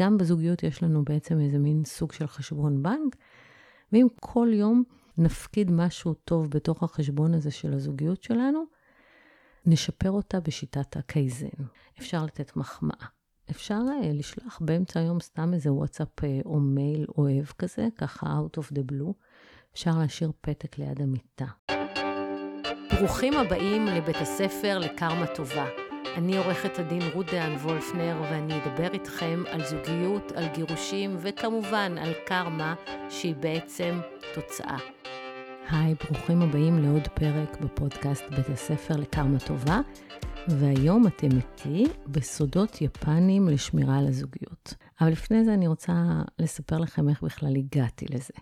גם בזוגיות יש לנו בעצם איזה מין סוג של חשבון בנק, ואם כל יום נפקיד משהו טוב בתוך החשבון הזה של הזוגיות שלנו, נשפר אותה בשיטת הקייזן. אפשר לתת מחמאה. אפשר uh, לשלוח באמצע היום סתם איזה וואטסאפ uh, או מייל אוהב כזה, ככה out of the blue. אפשר להשאיר פתק ליד המיטה. ברוכים הבאים לבית הספר לקרמה טובה. אני עורכת הדין רות דהן וולפנר, ואני אדבר איתכם על זוגיות, על גירושים, וכמובן על קרמה, שהיא בעצם תוצאה. היי, ברוכים הבאים לעוד פרק בפודקאסט בית הספר לקרמה טובה, והיום אתם איתי בסודות יפנים לשמירה על הזוגיות. אבל לפני זה אני רוצה לספר לכם איך בכלל הגעתי לזה.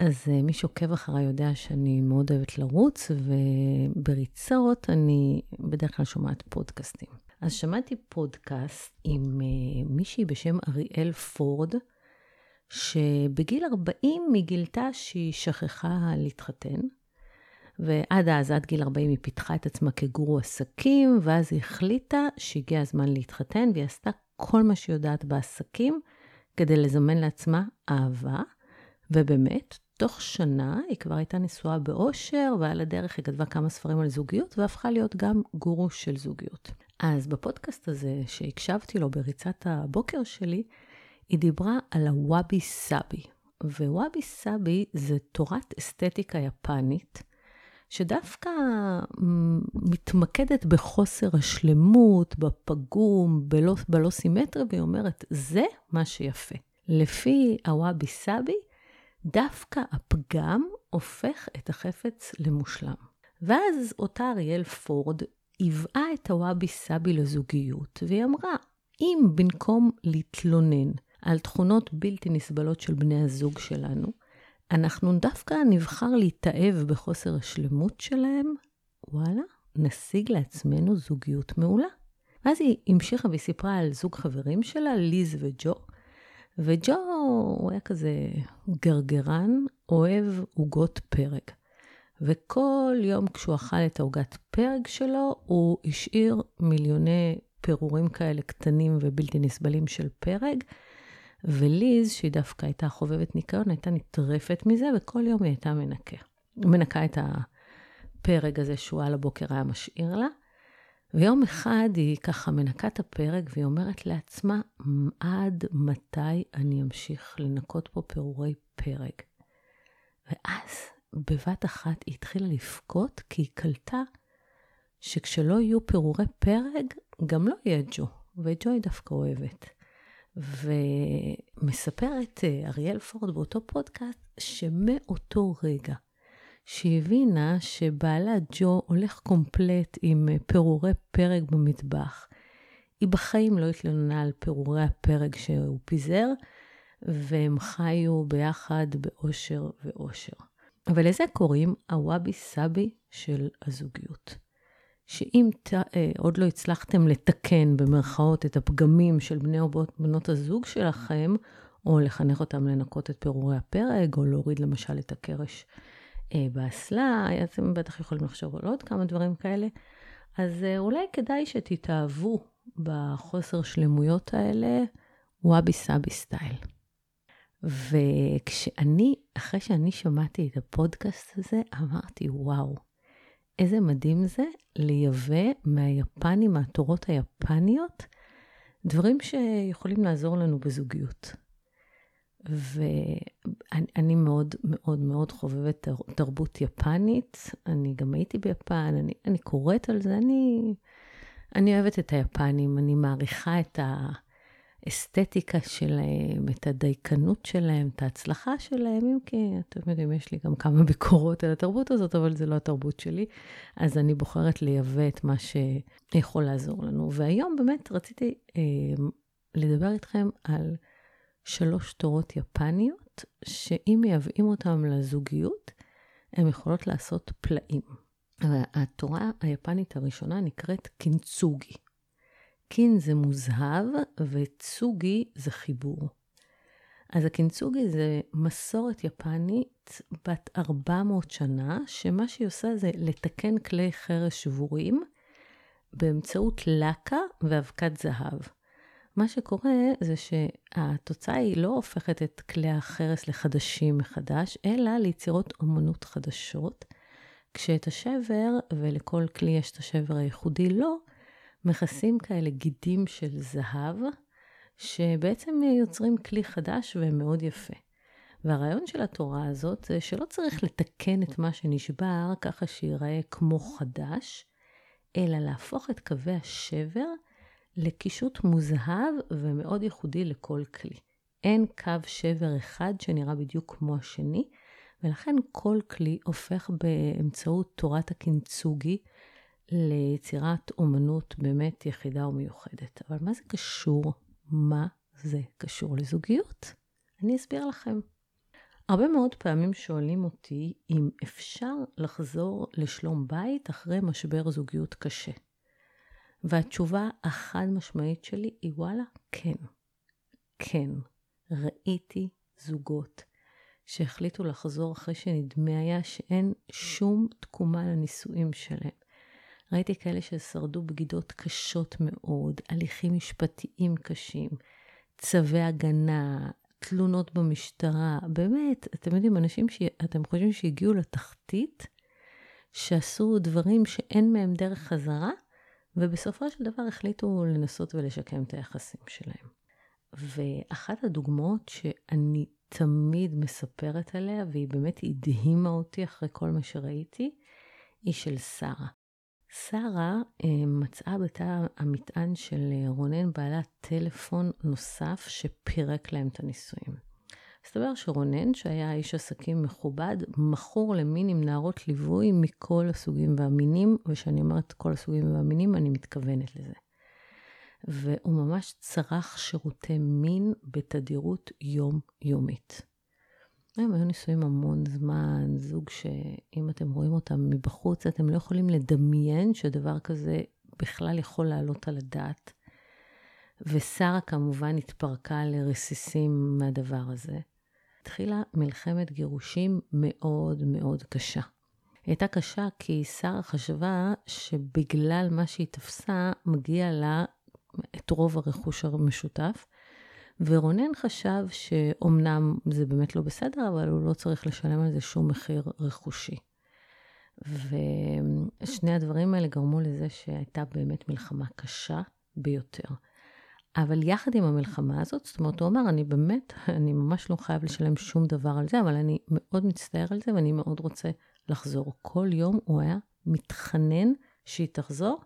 אז אה, מי שעוקב אחריי יודע שאני מאוד אוהבת לרוץ, ובריצות אני בדרך כלל שומעת פודקאסטים. אז שמעתי פודקאסט עם uh, מישהי בשם אריאל פורד, שבגיל 40 היא גילתה שהיא שכחה להתחתן, ועד אז, עד גיל 40, היא פיתחה את עצמה כגורו עסקים, ואז היא החליטה שהגיע הזמן להתחתן, והיא עשתה כל מה שהיא יודעת בעסקים כדי לזמן לעצמה אהבה, ובאמת, תוך שנה היא כבר הייתה נשואה באושר, ועל הדרך היא כתבה כמה ספרים על זוגיות, והפכה להיות גם גורו של זוגיות. אז בפודקאסט הזה, שהקשבתי לו בריצת הבוקר שלי, היא דיברה על הוואבי סאבי. ווואבי סאבי זה תורת אסתטיקה יפנית, שדווקא מתמקדת בחוסר השלמות, בפגום, בלא, בלא סימטרי, והיא אומרת, זה מה שיפה. לפי הוואבי סאבי, דווקא הפגם הופך את החפץ למושלם. ואז אותה אריאל פורד היווה את הוואבי סאבי לזוגיות, והיא אמרה, אם במקום להתלונן על תכונות בלתי נסבלות של בני הזוג שלנו, אנחנו דווקא נבחר להתאהב בחוסר השלמות שלהם, וואלה, נשיג לעצמנו זוגיות מעולה. ואז היא המשיכה וסיפרה על זוג חברים שלה, ליז וג'ו, וג'ו הוא היה כזה גרגרן, אוהב עוגות פרג. וכל יום כשהוא אכל את העוגת פרג שלו, הוא השאיר מיליוני פירורים כאלה קטנים ובלתי נסבלים של פרג. וליז, שהיא דווקא הייתה חובבת ניקיון, הייתה נטרפת מזה, וכל יום היא הייתה מנקה. מנקה את הפרג הזה שהוא על הבוקר היה משאיר לה. ויום אחד היא ככה מנקה את הפרק והיא אומרת לעצמה, עד מתי אני אמשיך לנקות פה פירורי פרק? ואז בבת אחת היא התחילה לבכות כי היא קלטה שכשלא יהיו פירורי פרק, גם לא יהיה ג'ו, וג'ו היא דווקא אוהבת. ומספרת אה, אריאל פורד באותו פודקאסט, שמאותו רגע שהבינה שבעלה ג'ו הולך קומפלט עם אה, פירורי פרק במטבח. היא בחיים לא התלוננה על פירורי הפרק שהוא פיזר, והם חיו ביחד באושר ואושר. אבל לזה קוראים הוואבי סאבי של הזוגיות. שאם ת, אה, עוד לא הצלחתם לתקן במרכאות את הפגמים של בני או בנות הזוג שלכם, או לחנך אותם לנקות את פירורי הפרק, או להוריד למשל את הקרש באסלה, אתם בטח יכולים לחשוב על עוד כמה דברים כאלה. אז אה, אולי כדאי שתתאהבו בחוסר שלמויות האלה, וואבי סאבי style. וכשאני, אחרי שאני שמעתי את הפודקאסט הזה, אמרתי, וואו, איזה מדהים זה לייבא מהיפנים, מהתורות היפניות, דברים שיכולים לעזור לנו בזוגיות. ואני מאוד מאוד מאוד חובבת תרבות יפנית, אני גם הייתי ביפן, אני, אני קוראת על זה, אני, אני אוהבת את היפנים, אני מעריכה את האסתטיקה שלהם, את הדייקנות שלהם, את ההצלחה שלהם, אם כי, אתם יודעים, יש לי גם כמה ביקורות על התרבות הזאת, אבל זה לא התרבות שלי, אז אני בוחרת לייבא את מה שיכול לעזור לנו. והיום באמת רציתי אה, לדבר איתכם על... שלוש תורות יפניות, שאם מייבאים אותם לזוגיות, הן יכולות לעשות פלאים. התורה היפנית הראשונה נקראת קינצוגי. קין זה מוזהב וצוגי זה חיבור. אז הקינצוגי זה מסורת יפנית בת 400 שנה, שמה שהיא עושה זה לתקן כלי חרש שבורים באמצעות לקה ואבקת זהב. מה שקורה זה שהתוצאה היא לא הופכת את כלי החרס לחדשים מחדש, אלא ליצירות אומנות חדשות, כשאת השבר, ולכל כלי יש את השבר הייחודי לו, לא, מכסים כאלה גידים של זהב, שבעצם יוצרים כלי חדש ומאוד יפה. והרעיון של התורה הזאת זה שלא צריך לתקן את מה שנשבר ככה שיראה כמו חדש, אלא להפוך את קווי השבר לקישוט מוזהב ומאוד ייחודי לכל כלי. אין קו שבר אחד שנראה בדיוק כמו השני, ולכן כל כלי הופך באמצעות תורת הקינצוגי ליצירת אומנות באמת יחידה ומיוחדת. אבל מה זה קשור? מה זה קשור לזוגיות? אני אסביר לכם. הרבה מאוד פעמים שואלים אותי אם אפשר לחזור לשלום בית אחרי משבר זוגיות קשה. והתשובה החד משמעית שלי היא וואלה, כן. כן. ראיתי זוגות שהחליטו לחזור אחרי שנדמה היה שאין שום תקומה לנישואים שלהם. ראיתי כאלה ששרדו בגידות קשות מאוד, הליכים משפטיים קשים, צווי הגנה, תלונות במשטרה. באמת, אתם יודעים, אנשים שאתם חושבים שהגיעו לתחתית, שעשו דברים שאין מהם דרך חזרה, ובסופו של דבר החליטו לנסות ולשקם את היחסים שלהם. ואחת הדוגמאות שאני תמיד מספרת עליה, והיא באמת הדהימה אותי אחרי כל מה שראיתי, היא של שרה. שרה אה, מצאה בתא המטען של רונן בעלת טלפון נוסף שפירק להם את הנישואים. מסתבר שרונן, שהיה איש עסקים מכובד, מכור למין עם נערות ליווי מכל הסוגים והמינים, וכשאני אומרת כל הסוגים והמינים, אני מתכוונת לזה. והוא ממש צרך שירותי מין בתדירות יומיומית. הם היו נישואים המון זמן, זוג שאם אתם רואים אותם מבחוץ, אתם לא יכולים לדמיין שדבר כזה בכלל יכול לעלות על הדעת. ושרה כמובן התפרקה לרסיסים מהדבר הזה. התחילה מלחמת גירושים מאוד מאוד קשה. היא הייתה קשה כי שרה חשבה שבגלל מה שהיא תפסה, מגיע לה את רוב הרכוש המשותף, ורונן חשב שאומנם זה באמת לא בסדר, אבל הוא לא צריך לשלם על זה שום מחיר רכושי. ושני הדברים האלה גרמו לזה שהייתה באמת מלחמה קשה ביותר. אבל יחד עם המלחמה הזאת, זאת אומרת, הוא אמר, אני באמת, אני ממש לא חייב לשלם שום דבר על זה, אבל אני מאוד מצטער על זה ואני מאוד רוצה לחזור. כל יום הוא היה מתחנן שהיא תחזור,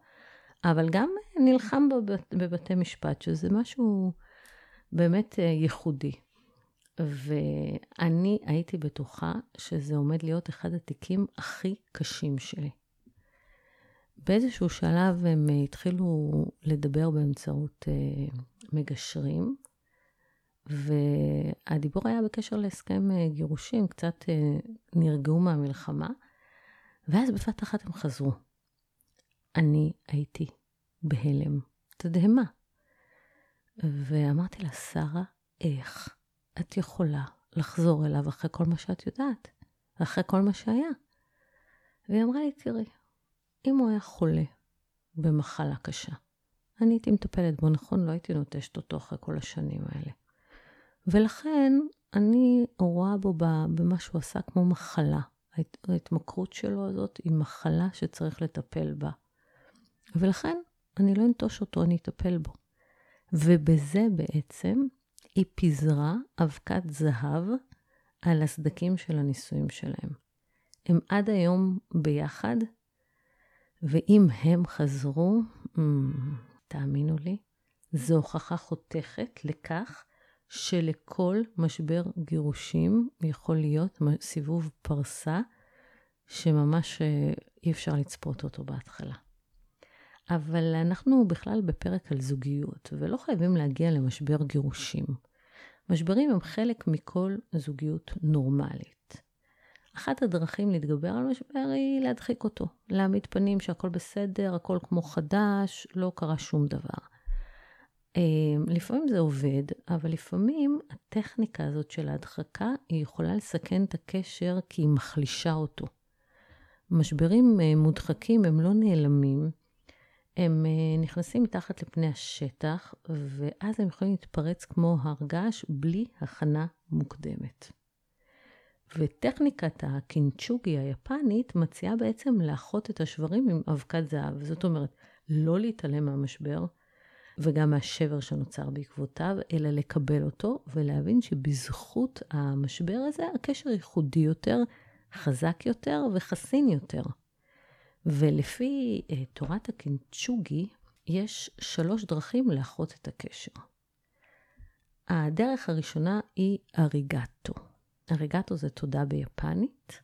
אבל גם נלחם בבת, בבתי משפט, שזה משהו באמת אה, ייחודי. ואני הייתי בטוחה שזה עומד להיות אחד התיקים הכי קשים שלי. באיזשהו שלב הם התחילו לדבר באמצעות uh, מגשרים, והדיבור היה בקשר להסכם uh, גירושים, קצת uh, נרגעו מהמלחמה, ואז בבת אחת הם חזרו. אני הייתי בהלם, תדהמה. ואמרתי לה, שרה, איך את יכולה לחזור אליו אחרי כל מה שאת יודעת, אחרי כל מה שהיה? והיא אמרה לי, תראי, אם הוא היה חולה במחלה קשה, אני הייתי מטפלת בו, נכון? לא הייתי נוטשת אותו אחרי כל השנים האלה. ולכן אני רואה בו במה שהוא עשה כמו מחלה. ההתמכרות שלו הזאת היא מחלה שצריך לטפל בה. ולכן אני לא אנטוש אותו, אני אטפל בו. ובזה בעצם היא פיזרה אבקת זהב על הסדקים של הנישואים שלהם. הם עד היום ביחד, ואם הם חזרו, mm, תאמינו לי, זו הוכחה חותכת לכך שלכל משבר גירושים יכול להיות סיבוב פרסה שממש אה, אי אפשר לצפות אותו בהתחלה. אבל אנחנו בכלל בפרק על זוגיות, ולא חייבים להגיע למשבר גירושים. משברים הם חלק מכל זוגיות נורמלית. אחת הדרכים להתגבר על משבר היא להדחיק אותו, להעמיד פנים שהכל בסדר, הכל כמו חדש, לא קרה שום דבר. אמ, לפעמים זה עובד, אבל לפעמים הטכניקה הזאת של ההדחקה, היא יכולה לסכן את הקשר כי היא מחלישה אותו. משברים אה, מודחקים הם לא נעלמים, הם אה, נכנסים מתחת לפני השטח, ואז הם יכולים להתפרץ כמו הר געש בלי הכנה מוקדמת. וטכניקת הקינצ'וגי היפנית מציעה בעצם לאחות את השברים עם אבקת זהב. זאת אומרת, לא להתעלם מהמשבר וגם מהשבר שנוצר בעקבותיו, אלא לקבל אותו ולהבין שבזכות המשבר הזה הקשר ייחודי יותר, חזק יותר וחסין יותר. ולפי uh, תורת הקינצ'וגי, יש שלוש דרכים לאחות את הקשר. הדרך הראשונה היא אריגטו. אריגטו זה תודה ביפנית,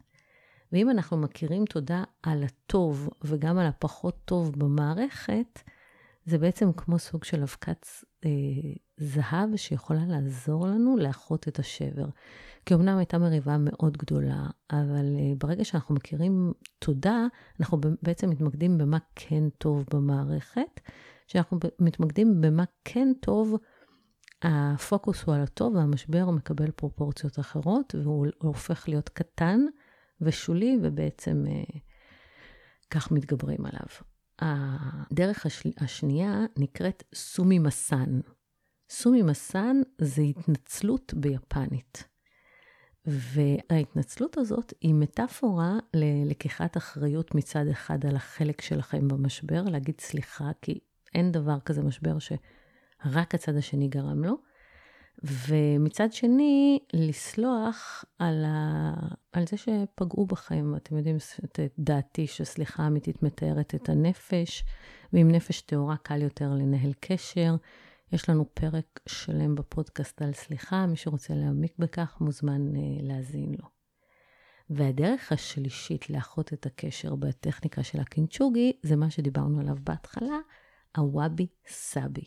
ואם אנחנו מכירים תודה על הטוב וגם על הפחות טוב במערכת, זה בעצם כמו סוג של אבקת אה, זהב שיכולה לעזור לנו לאחות את השבר. כי אמנם הייתה מריבה מאוד גדולה, אבל אה, ברגע שאנחנו מכירים תודה, אנחנו בעצם מתמקדים במה כן טוב במערכת. כשאנחנו מתמקדים במה כן טוב, הפוקוס הוא על הטוב והמשבר מקבל פרופורציות אחרות, והוא הופך להיות קטן ושולי, ובעצם אה, כך מתגברים עליו. הדרך השל... השנייה נקראת סומי מסן. סומי מסן זה התנצלות ביפנית. וההתנצלות הזאת היא מטאפורה ללקיחת אחריות מצד אחד על החלק שלכם במשבר, להגיד סליחה, כי אין דבר כזה משבר שרק הצד השני גרם לו. ומצד שני, לסלוח על, ה... על זה שפגעו בכם. אתם יודעים את דעתי שסליחה אמיתית מתארת את הנפש, ועם נפש טהורה קל יותר לנהל קשר. יש לנו פרק שלם בפודקאסט על סליחה, מי שרוצה להעמיק בכך מוזמן uh, להאזין לו. והדרך השלישית לאחות את הקשר בטכניקה של הקינצ'וגי, זה מה שדיברנו עליו בהתחלה, הוואבי סאבי.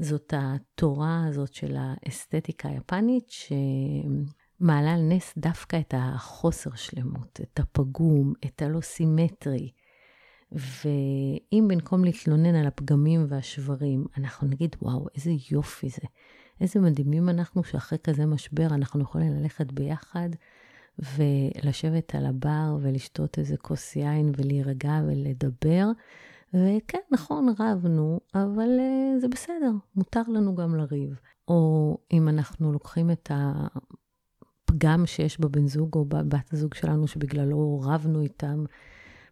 זאת התורה הזאת של האסתטיקה היפנית, שמעלה על נס דווקא את החוסר שלמות, את הפגום, את הלא סימטרי. ואם במקום להתלונן על הפגמים והשברים, אנחנו נגיד, וואו, איזה יופי זה. איזה מדהימים אנחנו שאחרי כזה משבר אנחנו יכולים ללכת ביחד ולשבת על הבר ולשתות איזה כוס יין ולהירגע ולדבר. וכן, נכון, רבנו, אבל uh, זה בסדר, מותר לנו גם לריב. או אם אנחנו לוקחים את הפגם שיש בבן זוג או בבת הזוג שלנו שבגללו רבנו איתם,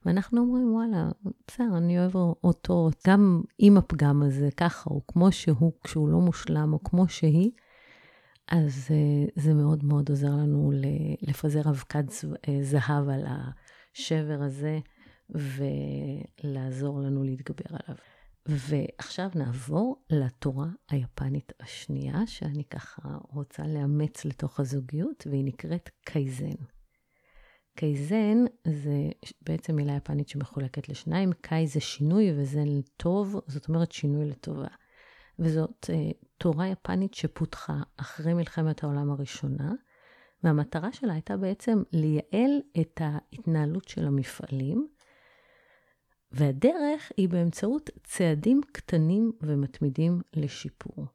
ואנחנו אומרים, וואלה, בסדר, אני אוהב אותו גם עם הפגם הזה, ככה, או כמו שהוא, כשהוא לא מושלם, או כמו שהיא, אז uh, זה מאוד מאוד עוזר לנו לפזר אבקת אה, זהב על השבר הזה. ולעזור לנו להתגבר עליו. ועכשיו נעבור לתורה היפנית השנייה, שאני ככה רוצה לאמץ לתוך הזוגיות, והיא נקראת קייזן. קייזן זה בעצם מילה יפנית שמחולקת לשניים, קאי זה שינוי וזן טוב, זאת אומרת שינוי לטובה. וזאת uh, תורה יפנית שפותחה אחרי מלחמת העולם הראשונה, והמטרה שלה הייתה בעצם לייעל את ההתנהלות של המפעלים, והדרך היא באמצעות צעדים קטנים ומתמידים לשיפור.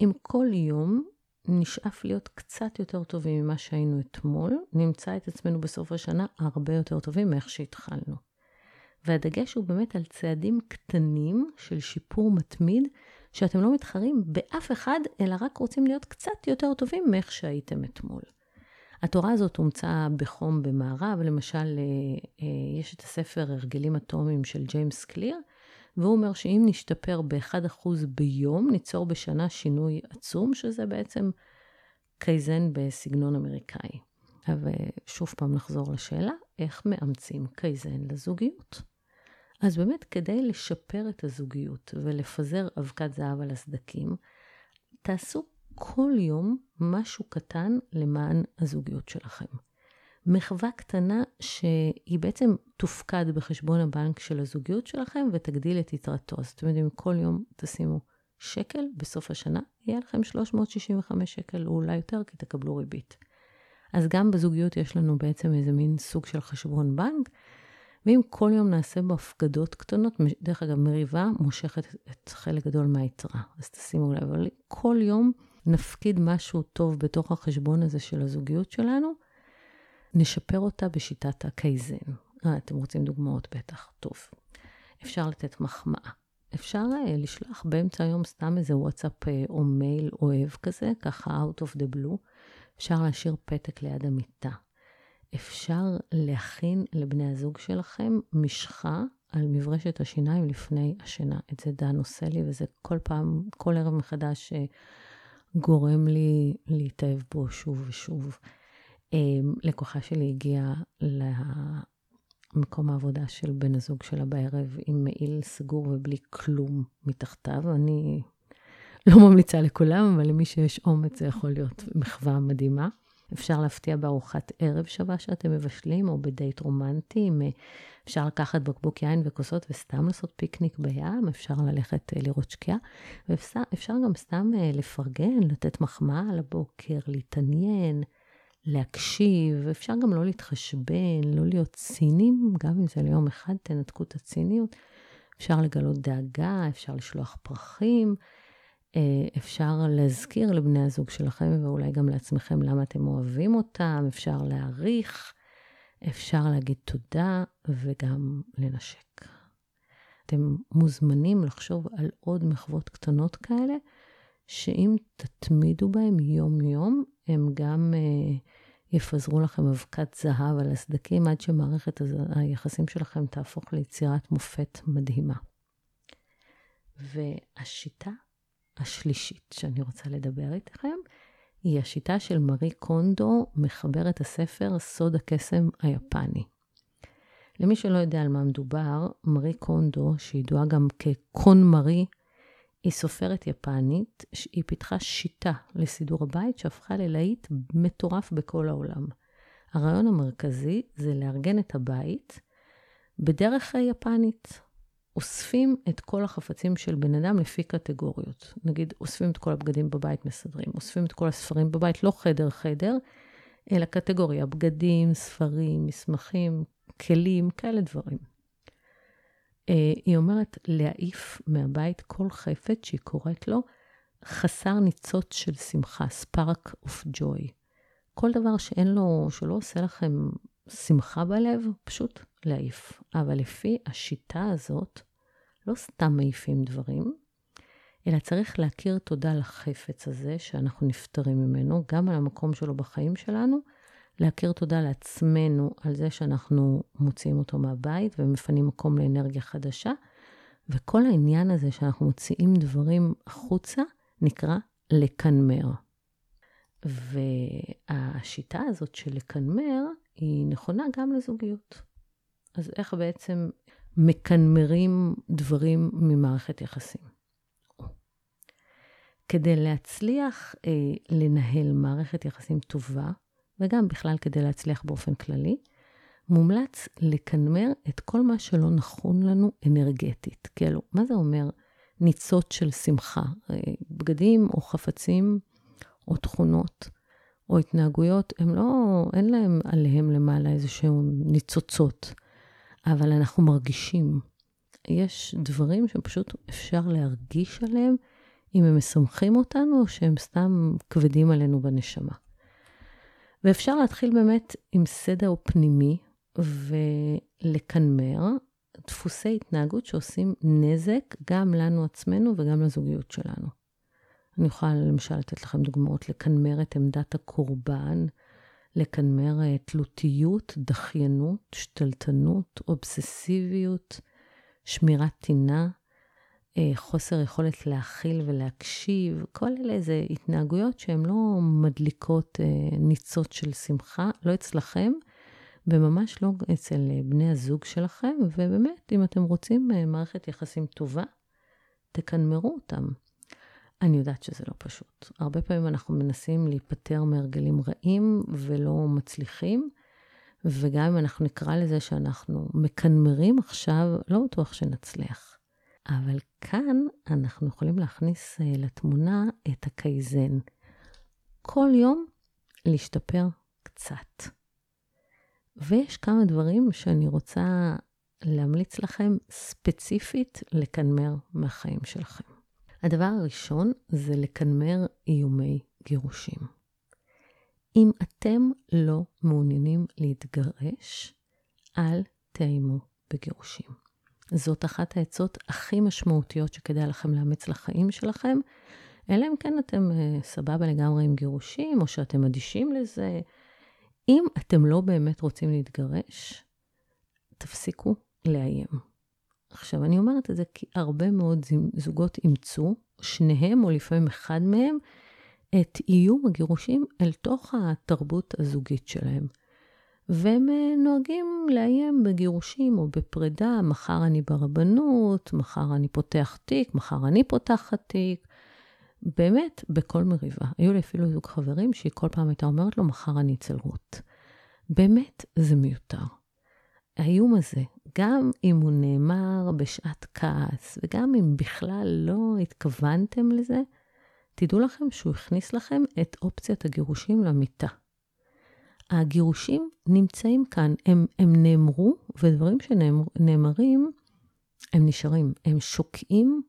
אם כל יום נשאף להיות קצת יותר טובים ממה שהיינו אתמול, נמצא את עצמנו בסוף השנה הרבה יותר טובים מאיך שהתחלנו. והדגש הוא באמת על צעדים קטנים של שיפור מתמיד, שאתם לא מתחרים באף אחד, אלא רק רוצים להיות קצת יותר טובים מאיך שהייתם אתמול. התורה הזאת אומצה בחום במערב, למשל, אה, אה, יש את הספר הרגלים אטומיים של ג'יימס קליר, והוא אומר שאם נשתפר ב-1% ביום, ניצור בשנה שינוי עצום, שזה בעצם קייזן בסגנון אמריקאי. אבל שוב פעם נחזור לשאלה, איך מאמצים קייזן לזוגיות? אז באמת, כדי לשפר את הזוגיות ולפזר אבקת זהב על הסדקים, תעשו כל יום משהו קטן למען הזוגיות שלכם. מחווה קטנה שהיא בעצם תופקד בחשבון הבנק של הזוגיות שלכם ותגדיל את יתרתו. אז אתם יודעים, כל יום תשימו שקל, בסוף השנה יהיה לכם 365 שקל או אולי יותר, כי תקבלו ריבית. אז גם בזוגיות יש לנו בעצם איזה מין סוג של חשבון בנק, ואם כל יום נעשה בו הפקדות קטנות, דרך אגב, מריבה מושכת את חלק גדול מהיתרה, אז תשימו לב, אבל כל יום נפקיד משהו טוב בתוך החשבון הזה של הזוגיות שלנו, נשפר אותה בשיטת הקייזן. אה, אתם רוצים דוגמאות בטח, טוב. אפשר לתת מחמאה. אפשר אה, לשלוח באמצע היום סתם איזה וואטסאפ אה, או מייל אוהב כזה, ככה out of the blue. אפשר להשאיר פתק ליד המיטה. אפשר להכין לבני הזוג שלכם משחה על מברשת השיניים לפני השינה. את זה דן עושה לי, וזה כל פעם, כל ערב מחדש גורם לי להתאהב בו שוב ושוב. לקוחה שלי הגיעה למקום העבודה של בן הזוג שלה בערב עם מעיל סגור ובלי כלום מתחתיו. אני לא ממליצה לכולם, אבל למי שיש אומץ זה יכול להיות מחווה מדהימה. אפשר להפתיע בארוחת ערב שווה שאתם מבשלים, או בדייט רומנטי. אפשר לקחת בקבוק יין וכוסות וסתם לעשות פיקניק בים, אפשר ללכת אה, לראות שקיעה, ואפשר גם סתם אה, לפרגן, לתת מחמאה על הבוקר, להתעניין, להקשיב, אפשר גם לא להתחשבן, לא להיות צינים, גם אם זה ליום אחד, תנתקו את הציניות. אפשר לגלות דאגה, אפשר לשלוח פרחים. אה, אפשר להזכיר לבני הזוג שלכם, ואולי גם לעצמכם, למה אתם אוהבים אותם, אפשר להעריך, אפשר להגיד תודה וגם לנשק. אתם מוזמנים לחשוב על עוד מחוות קטנות כאלה, שאם תתמידו בהם יום-יום, הם גם uh, יפזרו לכם אבקת זהב על הסדקים, עד שמערכת היחסים שלכם תהפוך ליצירת מופת מדהימה. והשיטה השלישית שאני רוצה לדבר איתכם, היא השיטה של מארי קונדו, מחברת הספר סוד הקסם היפני. למי שלא יודע על מה מדובר, מארי קונדו, שידועה גם כקון מארי, היא סופרת יפנית, היא פיתחה שיטה לסידור הבית שהפכה ללהיט מטורף בכל העולם. הרעיון המרכזי זה לארגן את הבית בדרך יפנית. אוספים את כל החפצים של בן אדם לפי קטגוריות. נגיד, אוספים את כל הבגדים בבית, מסדרים. אוספים את כל הספרים בבית, לא חדר-חדר, אלא קטגוריה, בגדים, ספרים, מסמכים, כלים, כאלה דברים. אה, היא אומרת להעיף מהבית כל חפץ שהיא קוראת לו חסר ניצוץ של שמחה, spark of joy. כל דבר שאין לו, שלא עושה לכם שמחה בלב, פשוט להעיף. אבל לפי השיטה הזאת, לא סתם מעיפים דברים, אלא צריך להכיר תודה לחפץ הזה שאנחנו נפטרים ממנו, גם על המקום שלו בחיים שלנו, להכיר תודה לעצמנו על זה שאנחנו מוציאים אותו מהבית ומפנים מקום לאנרגיה חדשה, וכל העניין הזה שאנחנו מוציאים דברים החוצה נקרא לקנמר. והשיטה הזאת של לקנמר היא נכונה גם לזוגיות. אז איך בעצם מקנמרים דברים ממערכת יחסים? כדי להצליח אה, לנהל מערכת יחסים טובה, וגם בכלל כדי להצליח באופן כללי, מומלץ לקנמר את כל מה שלא נכון לנו אנרגטית. כאילו, מה זה אומר ניצוץ של שמחה? אה, בגדים או חפצים או תכונות או התנהגויות, הם לא, אין להם עליהם למעלה איזשהם ניצוצות, אבל אנחנו מרגישים. יש דברים שפשוט אפשר להרגיש עליהם אם הם משמחים אותנו או שהם סתם כבדים עלינו בנשמה. ואפשר להתחיל באמת עם סדר פנימי ולקנמר דפוסי התנהגות שעושים נזק גם לנו עצמנו וגם לזוגיות שלנו. אני יכולה למשל לתת לכם דוגמאות, לקנמר את עמדת הקורבן, לקנמר אה, תלותיות, דחיינות, שתלטנות, אובססיביות, שמירת טינה, אה, חוסר יכולת להכיל ולהקשיב, כל אלה זה התנהגויות שהן לא מדליקות אה, ניצות של שמחה, לא אצלכם, וממש לא אצל בני הזוג שלכם, ובאמת, אם אתם רוצים מערכת יחסים טובה, תקנמרו אותם. אני יודעת שזה לא פשוט. הרבה פעמים אנחנו מנסים להיפטר מהרגלים רעים ולא מצליחים, וגם אם אנחנו נקרא לזה שאנחנו מקנמרים עכשיו, לא בטוח שנצליח. אבל כאן אנחנו יכולים להכניס אה, לתמונה את הקייזן. כל יום להשתפר קצת. ויש כמה דברים שאני רוצה להמליץ לכם ספציפית לקנמר מהחיים שלכם. הדבר הראשון זה לקנמר איומי גירושים. אם אתם לא מעוניינים להתגרש, אל תאיימו בגירושים. זאת אחת העצות הכי משמעותיות שכדאי לכם לאמץ לחיים שלכם, אלא אם כן אתם uh, סבבה לגמרי עם גירושים, או שאתם אדישים לזה. אם אתם לא באמת רוצים להתגרש, תפסיקו לאיים. עכשיו, אני אומרת את זה כי הרבה מאוד זוגות אימצו, שניהם או לפעמים אחד מהם, את איום הגירושים אל תוך התרבות הזוגית שלהם. והם אה, נוהגים לאיים בגירושים או בפרידה, מחר אני ברבנות, מחר אני פותח תיק, מחר אני פותחת תיק. באמת, בכל מריבה. היו לי אפילו זוג חברים שהיא כל פעם הייתה אומרת לו, מחר אני אצל רות. באמת, זה מיותר. האיום הזה, גם אם הוא נאמר בשעת כעס, וגם אם בכלל לא התכוונתם לזה, תדעו לכם שהוא הכניס לכם את אופציית הגירושים למיטה. הגירושים נמצאים כאן, הם, הם נאמרו, ודברים שנאמרים, הם נשארים. הם שוקעים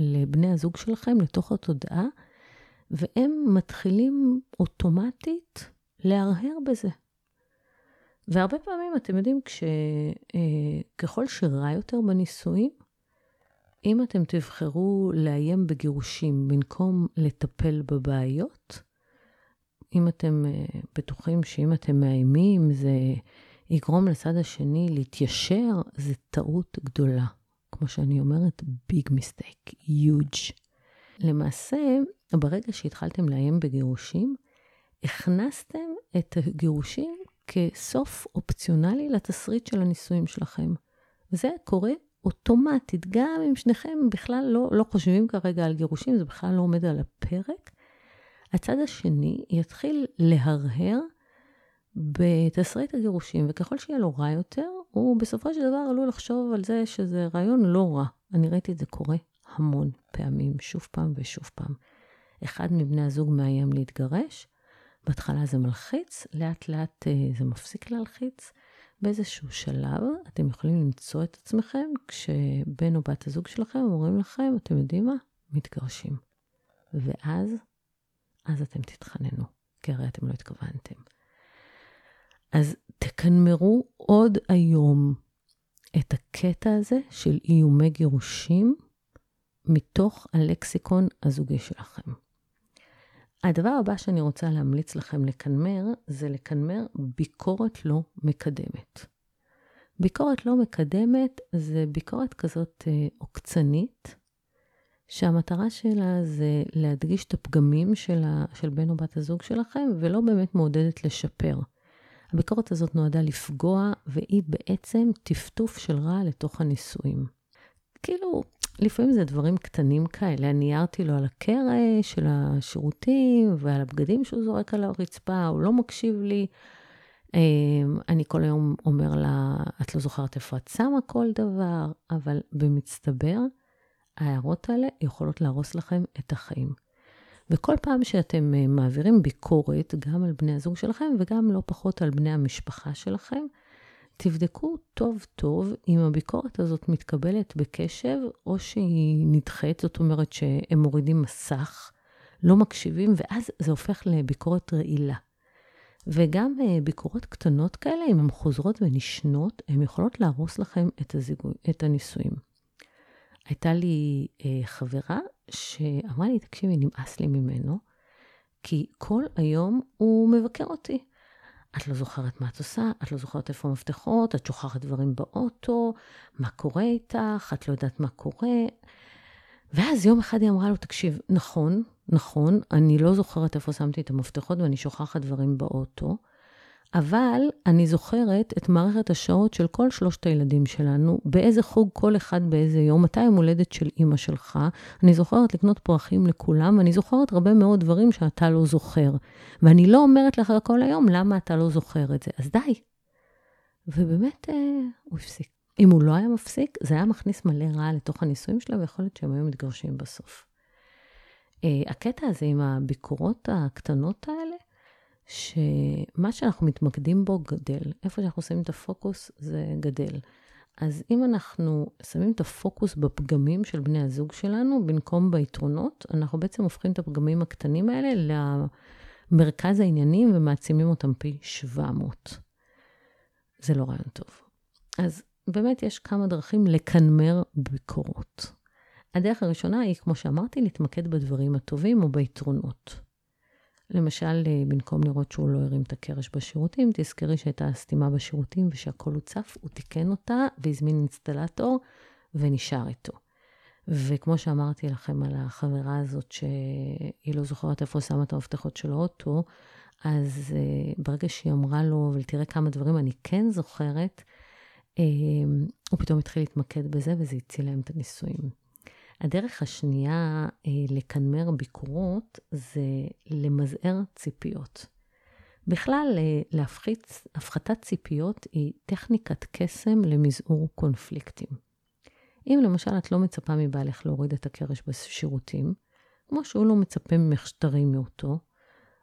לבני הזוג שלכם לתוך התודעה, והם מתחילים אוטומטית להרהר בזה. והרבה פעמים, אתם יודעים, אה, ככל שרע יותר בנישואים, אם אתם תבחרו לאיים בגירושים במקום לטפל בבעיות, אם אתם uh, בטוחים שאם אתם מאיימים זה יגרום לצד השני להתיישר, זה טעות גדולה. כמו שאני אומרת, ביג מיסטייק, יוג'. למעשה, ברגע שהתחלתם לאיים בגירושים, הכנסתם את הגירושים כסוף אופציונלי לתסריט של הנישואים שלכם. וזה קורה אוטומטית, גם אם שניכם בכלל לא, לא חושבים כרגע על גירושים, זה בכלל לא עומד על הפרק. הצד השני יתחיל להרהר בתסריט הגירושים, וככל שיהיה לו רע יותר, הוא בסופו של דבר עלול לחשוב על זה שזה רעיון לא רע. אני ראיתי את זה קורה המון פעמים, שוב פעם ושוב פעם. אחד מבני הזוג מאיים להתגרש, בהתחלה זה מלחיץ, לאט לאט אה, זה מפסיק להלחיץ. באיזשהו שלב אתם יכולים למצוא את עצמכם כשבן או בת הזוג שלכם אומרים לכם, אתם יודעים מה? מתגרשים. ואז אז אתם תתחננו, כי הרי אתם לא התכוונתם. אז תקנמרו עוד היום את הקטע הזה של איומי גירושים מתוך הלקסיקון הזוגי שלכם. הדבר הבא שאני רוצה להמליץ לכם לקנמר, זה לקנמר ביקורת לא מקדמת. ביקורת לא מקדמת זה ביקורת כזאת אה, עוקצנית, שהמטרה שלה זה להדגיש את הפגמים של, של בן או בת הזוג שלכם, ולא באמת מעודדת לשפר. הביקורת הזאת נועדה לפגוע, והיא בעצם טפטוף של רע לתוך הנישואים. כאילו, לפעמים זה דברים קטנים כאלה. אני הערתי לו על הקרש של השירותים ועל הבגדים שהוא זורק על הרצפה, הוא לא מקשיב לי. אמ, אני כל היום אומר לה, את לא זוכרת איפה את שמה כל דבר, אבל במצטבר, ההערות האלה יכולות להרוס לכם את החיים. וכל פעם שאתם אה, מעבירים ביקורת, גם על בני הזוג שלכם וגם לא פחות על בני המשפחה שלכם, תבדקו טוב טוב אם הביקורת הזאת מתקבלת בקשב או שהיא נדחית, זאת אומרת שהם מורידים מסך, לא מקשיבים, ואז זה הופך לביקורת רעילה. וגם אה, ביקורות קטנות כאלה, אם הן חוזרות ונשנות, הן יכולות להרוס לכם את, הזיגו, את הנישואים. הייתה לי אה, חברה שאמרה לי, תקשיבי, נמאס לי ממנו, כי כל היום הוא מבקר אותי. את לא זוכרת מה את עושה, את לא זוכרת איפה המפתחות, את שוכחת דברים באוטו, מה קורה איתך, את לא יודעת מה קורה. ואז יום אחד היא אמרה לו, תקשיב, נכון, נכון, אני לא זוכרת איפה שמתי את המפתחות ואני שוכחת דברים באוטו, אבל אני זוכרת את מערכת השעות של כל שלושת הילדים שלנו, באיזה חוג כל אחד באיזה יום, מתי יום הולדת של אימא שלך. אני זוכרת לקנות פרחים לכולם, ואני זוכרת הרבה מאוד דברים שאתה לא זוכר. ואני לא אומרת לך כל היום למה אתה לא זוכר את זה, אז די. ובאמת, אה, הוא הפסיק. אם הוא לא היה מפסיק, זה היה מכניס מלא רע לתוך הנישואים שלה, ויכול להיות שהם היו מתגרשים בסוף. אה, הקטע הזה עם הביקורות הקטנות האלה, שמה שאנחנו מתמקדים בו גדל. איפה שאנחנו שמים את הפוקוס, זה גדל. אז אם אנחנו שמים את הפוקוס בפגמים של בני הזוג שלנו, במקום ביתרונות, אנחנו בעצם הופכים את הפגמים הקטנים האלה למרכז העניינים ומעצימים אותם פי 700. זה לא רעיון טוב. אז באמת יש כמה דרכים לקנמר ביקורות. הדרך הראשונה היא, כמו שאמרתי, להתמקד בדברים הטובים או ביתרונות. למשל, אה, במקום לראות שהוא לא הרים את הקרש בשירותים, תזכרי שהייתה סתימה בשירותים ושהכול הוצף, הוא תיקן אותה והזמין אינסטלטור ונשאר איתו. וכמו שאמרתי לכם על החברה הזאת, שהיא לא זוכרת איפה שמה את המפתחות של האוטו, אז uh, ברגע שהיא אמרה לו, ותראה כמה דברים אני כן זוכרת, uh, הוא פתאום התחיל להתמקד בזה, וזה הציל להם את הנישואים. הדרך השנייה uh, לקנמר ביקורות זה למזער ציפיות. בכלל, להפחית, הפחתת ציפיות היא טכניקת קסם למזעור קונפליקטים. אם למשל את לא מצפה מבעלך להוריד את הקרש בשירותים, כמו שהוא לא מצפה ממך שתרימי אותו,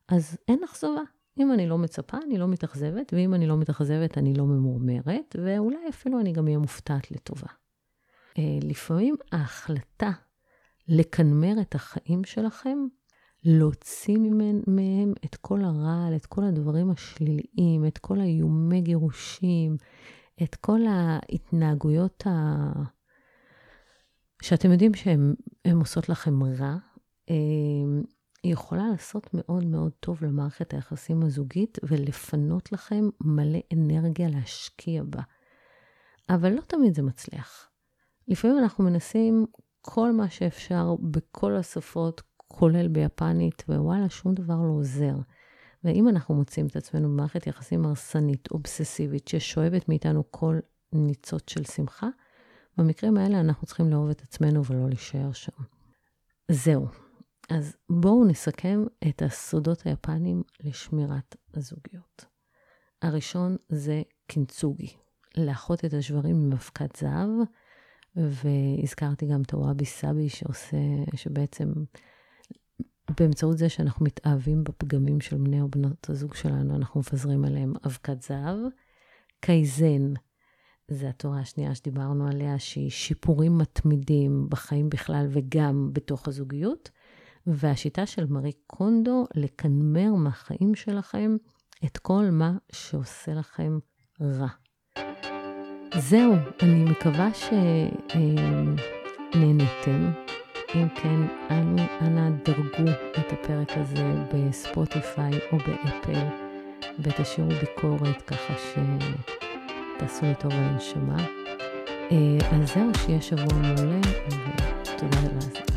אז אין אכזבה. אם אני לא מצפה, אני לא מתאכזבת, ואם אני לא מתאכזבת, אני לא ממורמרת, ואולי אפילו אני גם אהיה מופתעת לטובה. אה, לפעמים ההחלטה לקנמר את החיים שלכם, להוציא מהם את כל הרעל, את כל הדברים השליליים, את כל האיומי גירושים, את כל ההתנהגויות ה... שאתם יודעים שהן עושות לכם רע, אה, היא יכולה לעשות מאוד מאוד טוב למערכת היחסים הזוגית ולפנות לכם מלא אנרגיה להשקיע בה. אבל לא תמיד זה מצליח. לפעמים אנחנו מנסים כל מה שאפשר בכל השפות, כולל ביפנית, ווואלה, שום דבר לא עוזר. ואם אנחנו מוצאים את עצמנו במערכת יחסים הרסנית, אובססיבית, ששואבת מאיתנו כל ניצוץ של שמחה, במקרים האלה אנחנו צריכים לאהוב את עצמנו ולא להישאר שם. זהו. אז בואו נסכם את הסודות היפנים לשמירת הזוגיות. הראשון זה קינצוגי, לאחות את השברים אבקת זהב, והזכרתי גם את הוואבי סאבי שעושה, שבעצם באמצעות זה שאנחנו מתאהבים בפגמים של בני או בנות הזוג שלנו, אנחנו מפזרים עליהם אבקת זהב. קייזן, זה התורה השנייה שדיברנו עליה, שהיא שיפורים מתמידים בחיים בכלל וגם בתוך הזוגיות. והשיטה של מארי קונדו, לקנמר מהחיים שלכם את כל מה שעושה לכם רע. זהו, אני מקווה שנהנתם. אם כן, אנו, אנא דרגו את הפרק הזה בספוטיפיי או באפל, ותשאירו ביקורת ככה שתעשו לי טוב על הנשמה. אה, אז זהו, שיהיה שבוע מעולה, ותודה רבה.